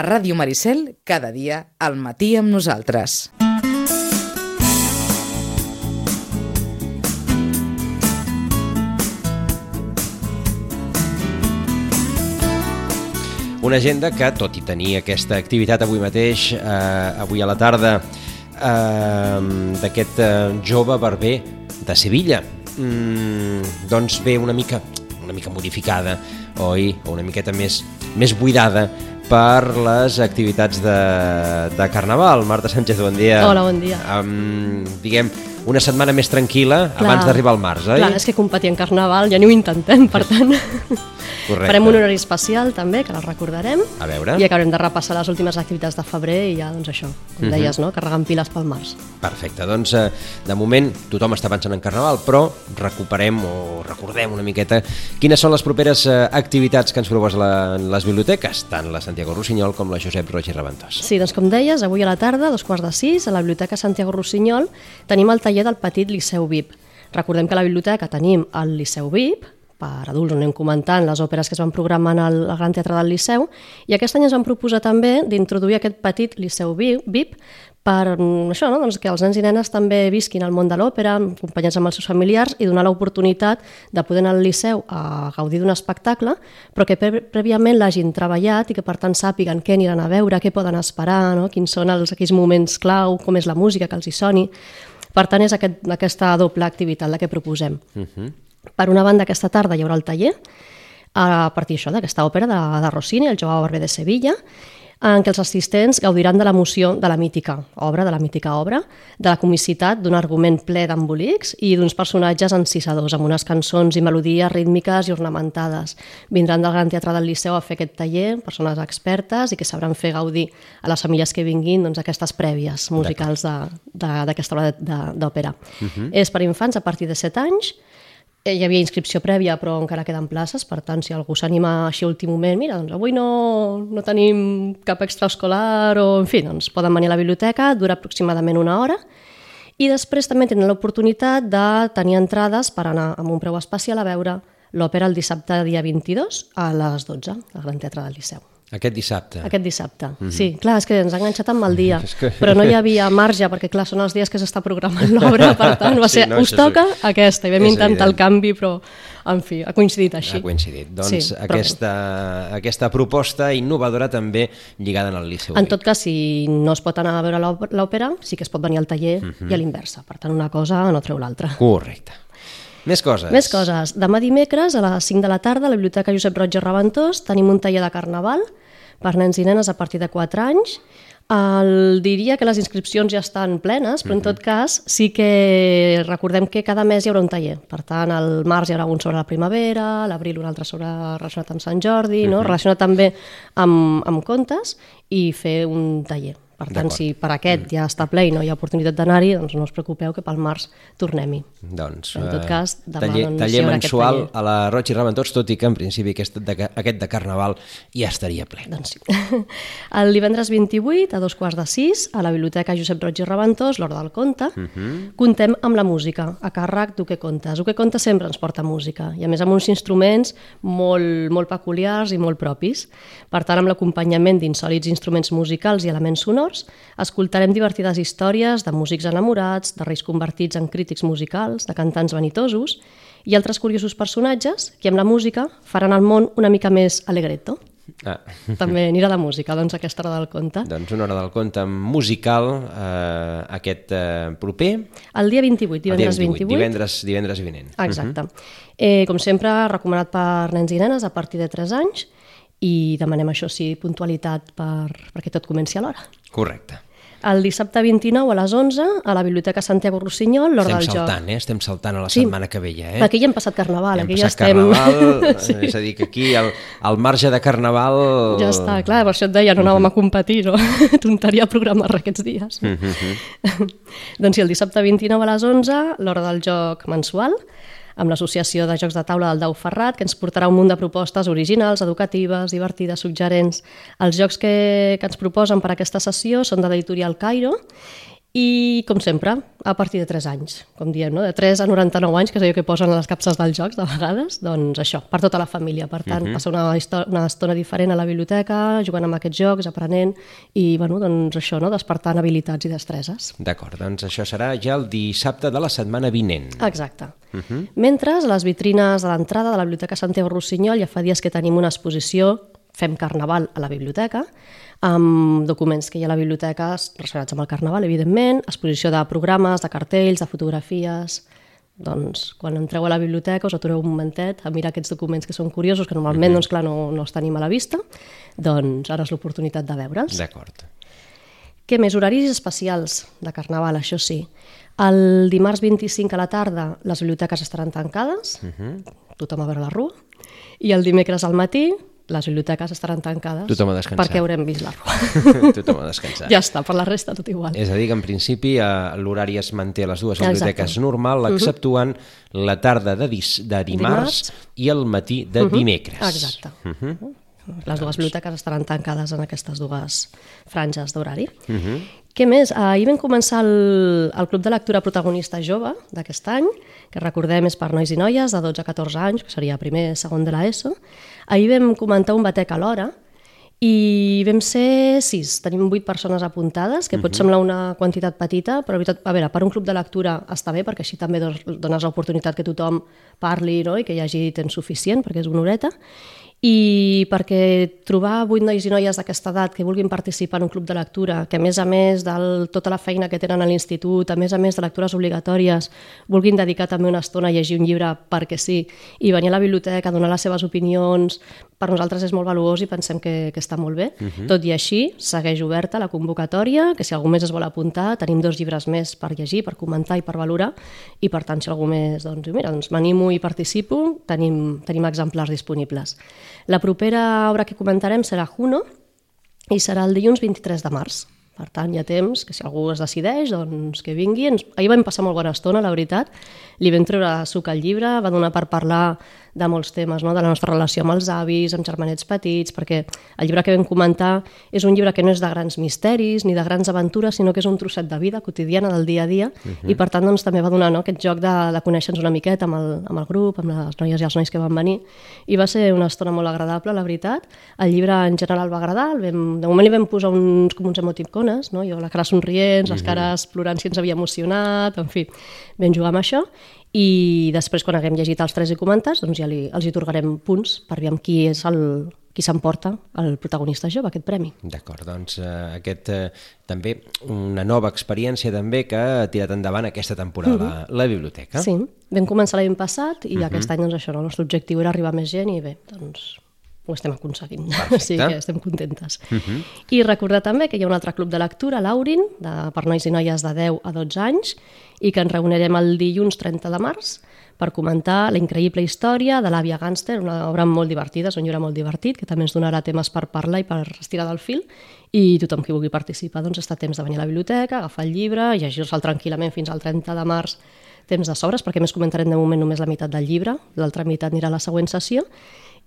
A Ràdio Maricel, cada dia, al matí amb nosaltres. Una agenda que, tot i tenir aquesta activitat avui mateix, eh, avui a la tarda, eh, d'aquest eh, jove barber de Sevilla, mm, doncs ve una mica, una mica modificada, oi? O una miqueta més, més buidada per les activitats de, de Carnaval. Marta Sánchez, bon dia. Hola, bon dia. Um, diguem, una setmana més tranquil·la Clar. abans d'arribar al març, oi? Clar, és que competir en Carnaval ja ni ho intentem, per tant... Correcte. Farem un horari especial també, que la recordarem. A veure. I acabarem de repassar les últimes activitats de febrer i ja, doncs això, com Mhm. deies, no? carregant piles pel març. Perfecte, doncs eh, de moment tothom està pensant en Carnaval, però recuperem o recordem una miqueta quines són les properes eh, activitats que ens proposa la, les biblioteques, tant la Santiago Rossinyol com la Josep Roig i Reventós. Sí, doncs com deies, avui a la tarda, dos quarts de sis, a la Biblioteca Santiago Rossinyol, tenim el taller del petit Liceu VIP. Recordem que a la biblioteca tenim el Liceu VIP, per adults, on anem comentant les òperes que es van programar al, Gran Teatre del Liceu, i aquest any ens van proposar també d'introduir aquest petit Liceu VIP per mm, això, no? doncs que els nens i nenes també visquin al món de l'òpera, acompanyats amb els seus familiars, i donar l'oportunitat de poder anar al Liceu a gaudir d'un espectacle, però que prèviament l'hagin treballat i que per tant sàpiguen què aniran a veure, què poden esperar, no? quins són els, aquells moments clau, com és la música que els hi soni. Per tant, és aquest, aquesta doble activitat la que proposem. Uh -huh. Per una banda, aquesta tarda hi haurà el taller a partir d'això, d'aquesta òpera de, de Rossini, el Joao Barber de Sevilla, en què els assistents gaudiran de l'emoció de la mítica obra, de la mítica obra, de la comicitat d'un argument ple d'embolics i d'uns personatges encisadors, amb unes cançons i melodies rítmiques i ornamentades. Vindran del Gran Teatre del Liceu a fer aquest taller, persones expertes i que sabran fer gaudir a les famílies que vinguin doncs, aquestes prèvies musicals d'aquesta obra d'òpera. Uh -huh. És per infants a partir de 7 anys, hi havia inscripció prèvia, però encara queden places, per tant, si algú s'anima així a últim moment, mira, doncs avui no, no tenim cap extraescolar, o en fi, doncs poden venir a la biblioteca, dura aproximadament una hora, i després també tenen l'oportunitat de tenir entrades per anar amb un preu especial a veure l'òpera el dissabte dia 22 a les 12, al Gran Teatre del Liceu. Aquest dissabte. Aquest dissabte, mm -hmm. sí. Clar, és que ens ha enganxat amb el dia, És que- però no hi havia marge, perquè clar, són els dies que s'està programant l'obra, per tant, va Sí, ser, no, us això és- toca aquesta, i vam és intentar el evident. canvi, però, en fi, ha coincidit així. Ha coincidit. Doncs Sí, però aquesta, aquesta proposta innovadora també lligada en el Liceu. En tot cas, si no es pot anar a veure l'òp- l'òpera, sí que es pot venir al taller Mhm. i a l'inversa. Per tant, una cosa no treu l'altra. Correcte. Més coses. Més coses. Demà dimecres, a les 5 de la tarda, a la Biblioteca Josep Roig i Reventós, tenim un taller de carnaval per nens i nenes a partir de 4 anys. El, diria que les inscripcions ja estan plenes, però en tot cas sí que recordem que cada mes hi haurà un taller. Per tant, al març hi haurà un sobre la primavera, a l'abril un altre sobre relacionat amb Sant Jordi, no? relacionat també amb, amb contes i fer un taller. Per tant, si per aquest ja està ple i no hi ha oportunitat d'anar-hi, doncs no us preocupeu que pel març tornem-hi. Doncs, En tot eh, cas, demà, taller, doncs, taller mensual taller. a la Roig i Reventós, tot i que en principi aquest de, aquest de Carnaval ja estaria ple. Doncs sí. El divendres 28, a dos quarts de sis, a la Biblioteca Josep Roig i Reventós, l'Hora del Conte, uh -huh. contem amb la música, a càrrec d'U que contes. U que contes sempre ens porta música, i a més amb uns instruments molt, molt peculiars i molt propis. Per tant, amb l'acompanyament d'insòlits instruments musicals i elements sonors, escoltarem divertides històries de músics enamorats, de reis convertits en crítics musicals, de cantants vanitosos, i altres curiosos personatges que amb la música faran el món una mica més alegretto. Ah. També anirà de música, doncs, aquesta hora del conte. Doncs una hora del conte musical eh, aquest eh, proper. El dia 28, el dia divendres 28. Divendres, divendres vinent. Exacte. eh, com sempre, recomanat per nens i nenes a partir de 3 anys i demanem això sí, puntualitat per, perquè tot comenci a l'hora. Correcte. El dissabte 29 a les 11 a la Biblioteca Santiago Rossinyol, l'hora Estem del joc. saltant, eh? Estem saltant a la Sí. setmana que ve ja, eh? Aquí ja hem passat Carnaval, Hem aquí ja passat estem... Carnaval, sí. és a dir, que aquí al, al marge de Carnaval... Ja està, clar, per això et deia, no anàvem a competir, no? Tonteria programar aquests dies. doncs sí, el dissabte 29 a les 11, l'hora del joc mensual, amb l'Associació de Jocs de Taula del Dau Ferrat, que ens portarà un munt de propostes originals, educatives, divertides, suggerents. Els jocs que, que ens proposen per aquesta sessió són de l'editorial Cairo I, com sempre, a partir de 3 anys, com diem, no? de 3 a 99 anys, que és allò que posen a les capses dels jocs de vegades, doncs això, per tota la família. Per tant, uh -huh. passar una, una estona diferent a la biblioteca, jugant amb aquests jocs, aprenent, i, bueno, doncs això, no? despertant habilitats i destreses. D'acord, doncs això serà ja el dissabte de la setmana vinent. Exacte. Uh -huh. Mentre, a les vitrines de l'entrada de la Biblioteca Santiago Rossinyol ja fa dies que tenim una exposició Fem Carnaval a la biblioteca, amb documents que hi ha a la biblioteca relacionats amb el Carnaval, evidentment, exposició de programes, de cartells, de fotografies... Doncs, quan entreu a la biblioteca us atureu un momentet a mirar aquests documents que són curiosos, que normalment, doncs, clar, no, no els tenim a la vista, doncs ara és l'oportunitat de veure'ls. D'acord. Què més? Horaris especials de Carnaval, això sí. El dimarts 25 a la tarda les biblioteques estaran tancades, uh -huh. tothom a veure la rua, i el dimecres al matí les biblioteques estaran tancades Tothom a descansar. perquè haurem vist la rua. Tothom a descansar. ja està, per la resta tot igual. És a dir, que en principi eh, l'horari es manté a les dues biblioteques Exacte. normal, mhm. exceptuant uh -huh. la tarda de, dis, de dimarts, dimarts i el matí de uh mhm. -huh. dimecres. Exacte. Uh -huh. Les dues biblioteques estaran tancades en aquestes dues franges d'horari. Uh -huh. Què més? Ahir vam començar el, el Club de Lectura Protagonista Jove d'aquest any, que recordem és per nois i noies de 12 a 14 anys, que seria primer, segon de l'ESO. Ahir vam comentar un batec alhora i vam ser sis, tenim vuit persones apuntades, que uh -huh. pot mhm. semblar una quantitat petita, però veritat, a veure, per un club de lectura està bé, perquè així també dones l'oportunitat que tothom parli no? i que hi hagi temps suficient, perquè és una horeta, i perquè trobar vuit nois i noies d'aquesta edat que vulguin participar en un club de lectura, que a més a més de tota la feina que tenen a l'institut, a més a més de lectures obligatòries, vulguin dedicar també una estona a llegir un llibre perquè sí, i venir a la biblioteca, donar les seves opinions, per nosaltres és molt valuós i pensem que, que està molt bé. Uh -huh. Tot i així, segueix oberta la convocatòria, que si algú més es vol apuntar, tenim dos llibres més per llegir, per comentar i per valorar, i per tant, si algú més doncs, mira, doncs m'animo i participo, tenim, tenim exemplars disponibles. La propera obra que comentarem serà Juno i serà el dilluns 23 de març. Per tant, hi ha temps que si algú es decideix, doncs que vingui. Ens... Ahir vam passar molt bona estona, la veritat. Li vam treure suc al llibre, va donar per parlar de molts temes, no? de la nostra relació amb els avis, amb germanets petits, perquè el llibre que vam comentar és un llibre que no és de grans misteris ni de grans aventures, sinó que és un trosset de vida quotidiana del dia a dia, uh -huh. i per tant doncs, també va donar no? aquest joc de, de conèixer-nos una miqueta amb el, amb el grup, amb les noies i els nois que van venir, i va ser una estona molt agradable, la veritat. El llibre en general va agradar, el vam, de moment li vam posar uns, com uns emoticones, no? jo la cara somrients, les cares plorant si ens havia emocionat, en fi, vam jugar amb això, i després quan haguem llegit els tres i comentats doncs ja li, els hi atorgarem punts per veure qui és el, qui s'emporta el protagonista jove, aquest premi. D'acord, doncs eh, aquest eh, també una nova experiència també que ha tirat endavant aquesta temporada uh -huh. la, la biblioteca. Sí, vam començar l'any passat i uh -huh. aquest any doncs això, el nostre objectiu era arribar a més gent i bé, doncs ho estem aconseguint, Perfecte. sí que estem contentes. Uh -huh. I recordar també que hi ha un altre club de lectura, l'Aurin, de, per nois i noies de 10 a 12 anys, i que ens reunirem el dilluns 30 de març per comentar la increïble història de l'àvia Gánster, una obra molt divertida, és un llibre molt divertit, que també ens donarà temes per parlar i per estirar del fil, i tothom que vulgui participar doncs està a temps de venir a la biblioteca, agafar el llibre, llegir-se'l tranquil·lament fins al 30 de març, temps de sobres, perquè més comentarem de moment només la meitat del llibre, l'altra meitat anirà a la següent sessió,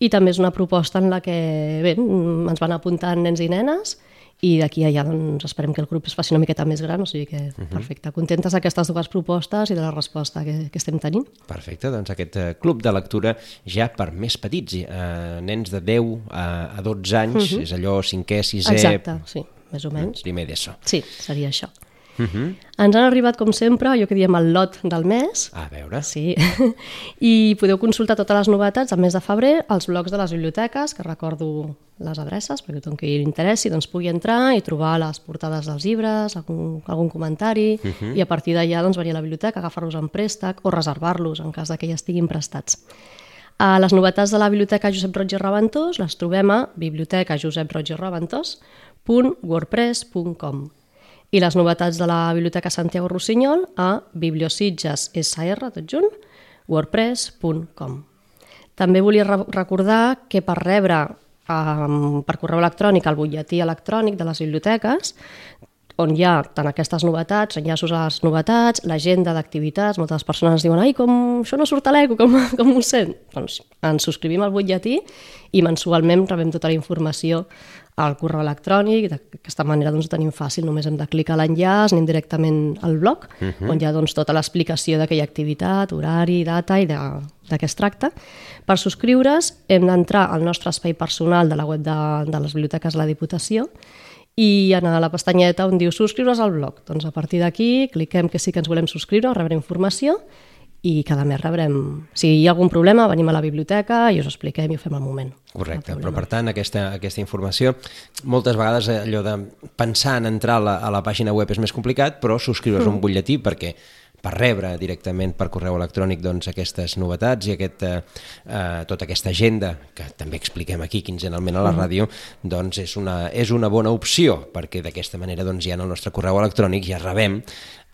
i també és una proposta en la que bé, ens van apuntant nens i nenes i d'aquí a allà doncs, esperem que el grup es faci una miqueta més gran, o sigui que uh -huh. perfecte, contentes d'aquestes dues propostes i de la resposta que, que estem tenint. Perfecte, doncs aquest uh, club de lectura ja per més petits, uh, nens de 10 a, a 12 anys, uh -huh. és allò cinquè, sisè... Exacte, sí, més o menys. Primer d'ESO. Sí, seria això. Uh -huh. Ens han arribat, com sempre, allò que diem el lot del mes. A veure. Sí. I podeu consultar totes les novetats al mes de febrer als blogs de les biblioteques, que recordo les adreces, perquè tothom que hi interessi doncs pugui entrar i trobar les portades dels llibres, algun, algun comentari, uh -huh. i a partir d'allà doncs, venir a la biblioteca, agafar-los en préstec o reservar-los en cas que ja estiguin prestats. A les novetats de la Biblioteca Josep Roig i Reventós les trobem a bibliotecajoseproig i les novetats de la Biblioteca Santiago Rossinyol a bibliositges.sr, tot junt, wordpress.com. També volia re recordar que per rebre um, per correu electrònic el butlletí electrònic de les biblioteques on hi ha tant aquestes novetats, enllaços a les novetats, l'agenda d'activitats, moltes persones diuen ai, com això no surt a l'eco, com, com ho sent? Doncs ens subscrivim al butlletí i mensualment rebem tota la informació al correu electrònic, d'aquesta manera doncs, ho tenim fàcil, només hem de clicar l'enllaç, anem directament al blog, uh -huh. on hi ha doncs, tota l'explicació d'aquella activitat, horari, data i de, de què es tracta. Per subscriure's hem d'entrar al nostre espai personal de la web de, de les biblioteques de la Diputació i anar a la pestanyeta on diu subscriure's al blog. Doncs a partir d'aquí cliquem que sí que ens volem subscriure, rebre informació i cada mes rebrem... Si hi ha algun problema, venim a la biblioteca i us expliquem i ho fem al moment. Correcte, però per tant aquesta, aquesta informació, moltes vegades allò de pensar en entrar a la, a la pàgina web és més complicat, però subscriure's mm. un butlletí perquè per rebre directament per correu electrònic doncs, aquestes novetats i aquest, eh, eh, tota aquesta agenda, que també expliquem aquí quinzenalment a la ràdio, doncs és una, és una bona opció, perquè d'aquesta manera doncs, ja en el nostre correu electrònic ja rebem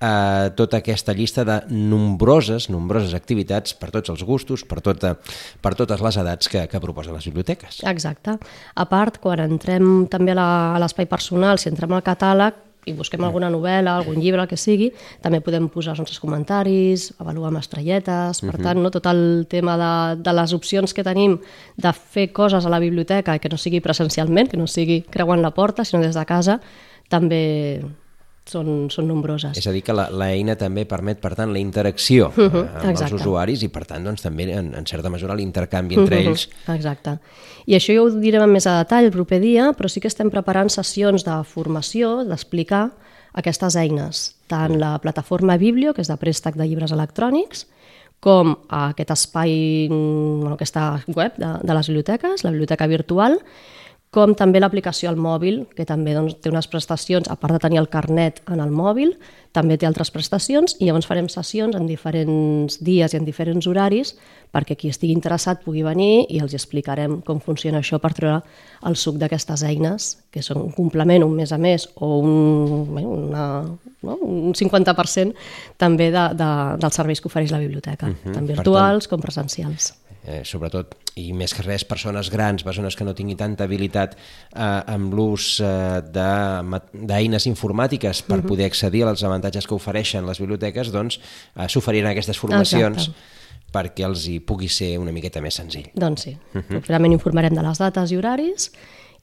eh, tota aquesta llista de nombroses, nombroses activitats per tots els gustos, per, tota, per totes les edats que, que proposen les biblioteques. Exacte. A part, quan entrem també a l'espai personal, si entrem al catàleg, i busquem alguna novel·la, algun llibre, el que sigui, també podem posar els nostres comentaris, avaluar amb estrelletes, per uh -huh. tant, no, tot el tema de, de les opcions que tenim de fer coses a la biblioteca que no sigui presencialment, que no sigui creuant la porta, sinó des de casa, també són, són nombroses. És a dir, que l'eina també permet, per tant, la interacció uh -huh, amb exacte. els usuaris i, per tant, doncs, també, en, en certa mesura, l'intercanvi entre uh -huh, ells. Exacte. I això ja ho direm més a detall el proper dia, però sí que estem preparant sessions de formació, d'explicar aquestes eines, tant la plataforma Biblio, que és de préstec de llibres electrònics, com aquest espai, bueno, aquesta web de, de les biblioteques, la biblioteca virtual, com també l'aplicació al mòbil, que també doncs, té unes prestacions, a part de tenir el carnet en el mòbil, també té altres prestacions i llavors farem sessions en diferents dies i en diferents horaris perquè qui estigui interessat pugui venir i els explicarem com funciona això per treure el suc d'aquestes eines, que són un complement, un mes a més o un, una, no? un 50% també de, de, dels serveis que ofereix la biblioteca, uh -huh, tant virtuals tant... com presencials eh, sobretot, i més que res, persones grans, persones que no tinguin tanta habilitat eh, amb l'ús eh, d'eines informàtiques per uh. -huh. poder accedir als avantatges que ofereixen les biblioteques, doncs eh, s'oferiran aquestes formacions Exacte perquè els hi pugui ser una miqueta més senzill. Doncs sí, uh -huh. properament informarem de les dates i horaris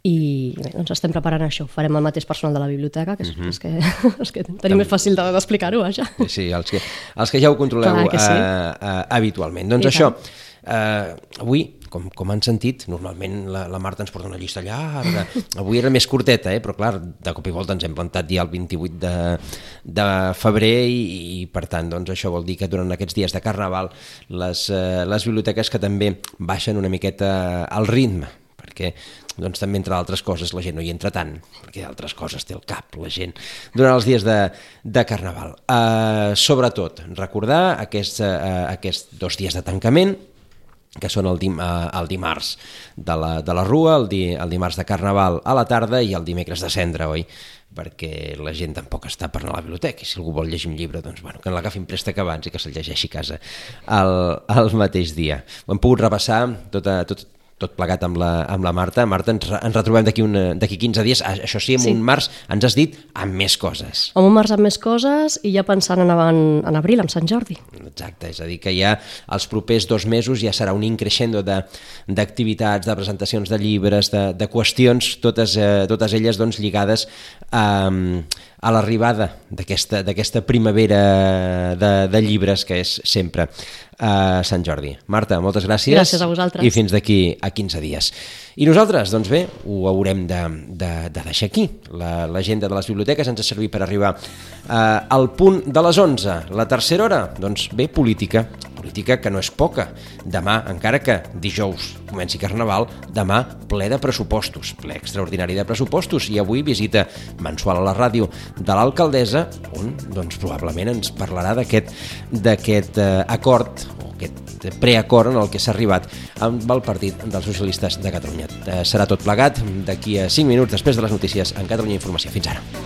i bé, doncs estem preparant això. Farem el mateix personal de la biblioteca, que és, uh -huh. és, que, és que tenim més fàcil d'explicar-ho, vaja. Sí, els que, els que ja ho controleu sí. uh, uh, habitualment. Doncs I això, tant Eh, avui, com, com han sentit, normalment la, la Marta ens porta una llista llarga. Avui era més curteta, eh? però clar, de cop i volta ens hem plantat ja el 28 de, de febrer i, i per tant doncs, això vol dir que durant aquests dies de Carnaval les, eh, les biblioteques que també baixen una miqueta al ritme, perquè doncs també entre altres coses la gent no hi entra tant, perquè altres coses té el cap la gent, durant els dies de, de Carnaval. Uh, sobretot, recordar aquests, uh, aquests dos dies de tancament, que són el, dim, eh, el dimarts de la, de la Rua, el, di, el dimarts de Carnaval a la tarda i el dimecres de Cendra, oi? perquè la gent tampoc està per anar a la biblioteca i si algú vol llegir un llibre, doncs bueno, que l'agafin préstec abans i que se'l llegeixi a casa el, el mateix dia. Ho hem pogut repassar tota, tot, tot plegat amb la, amb la Marta. Marta, ens, ens retrobem d'aquí 15 dies. Això sí, en sí. un març ens has dit amb més coses. En un març amb més coses i ja pensant en, en, en abril, amb Sant Jordi. Exacte, és a dir, que ja els propers dos mesos ja serà un increixendo d'activitats, de, de presentacions de llibres, de, de qüestions, totes, eh, totes elles doncs, lligades a, a l'arribada d'aquesta primavera de, de llibres que és sempre a Sant Jordi. Marta, moltes gràcies. Gràcies a vosaltres. I fins d'aquí a 15 dies. I nosaltres, doncs bé, ho haurem de, de, de deixar aquí. L'agenda la, de les biblioteques ens ha servit per arribar eh, al punt de les 11. La tercera hora, doncs bé, política. Política que no és poca. Demà, encara que dijous comenci Carnaval, demà ple de pressupostos, ple extraordinari de pressupostos. I avui visita mensual a la ràdio de l'alcaldessa, on doncs, probablement ens parlarà d'aquest eh, acord aquest preacord en el que s'ha arribat amb el Partit dels Socialistes de Catalunya. Eh, serà tot plegat d'aquí a 5 minuts després de les notícies en Catalunya Informació. Fins ara.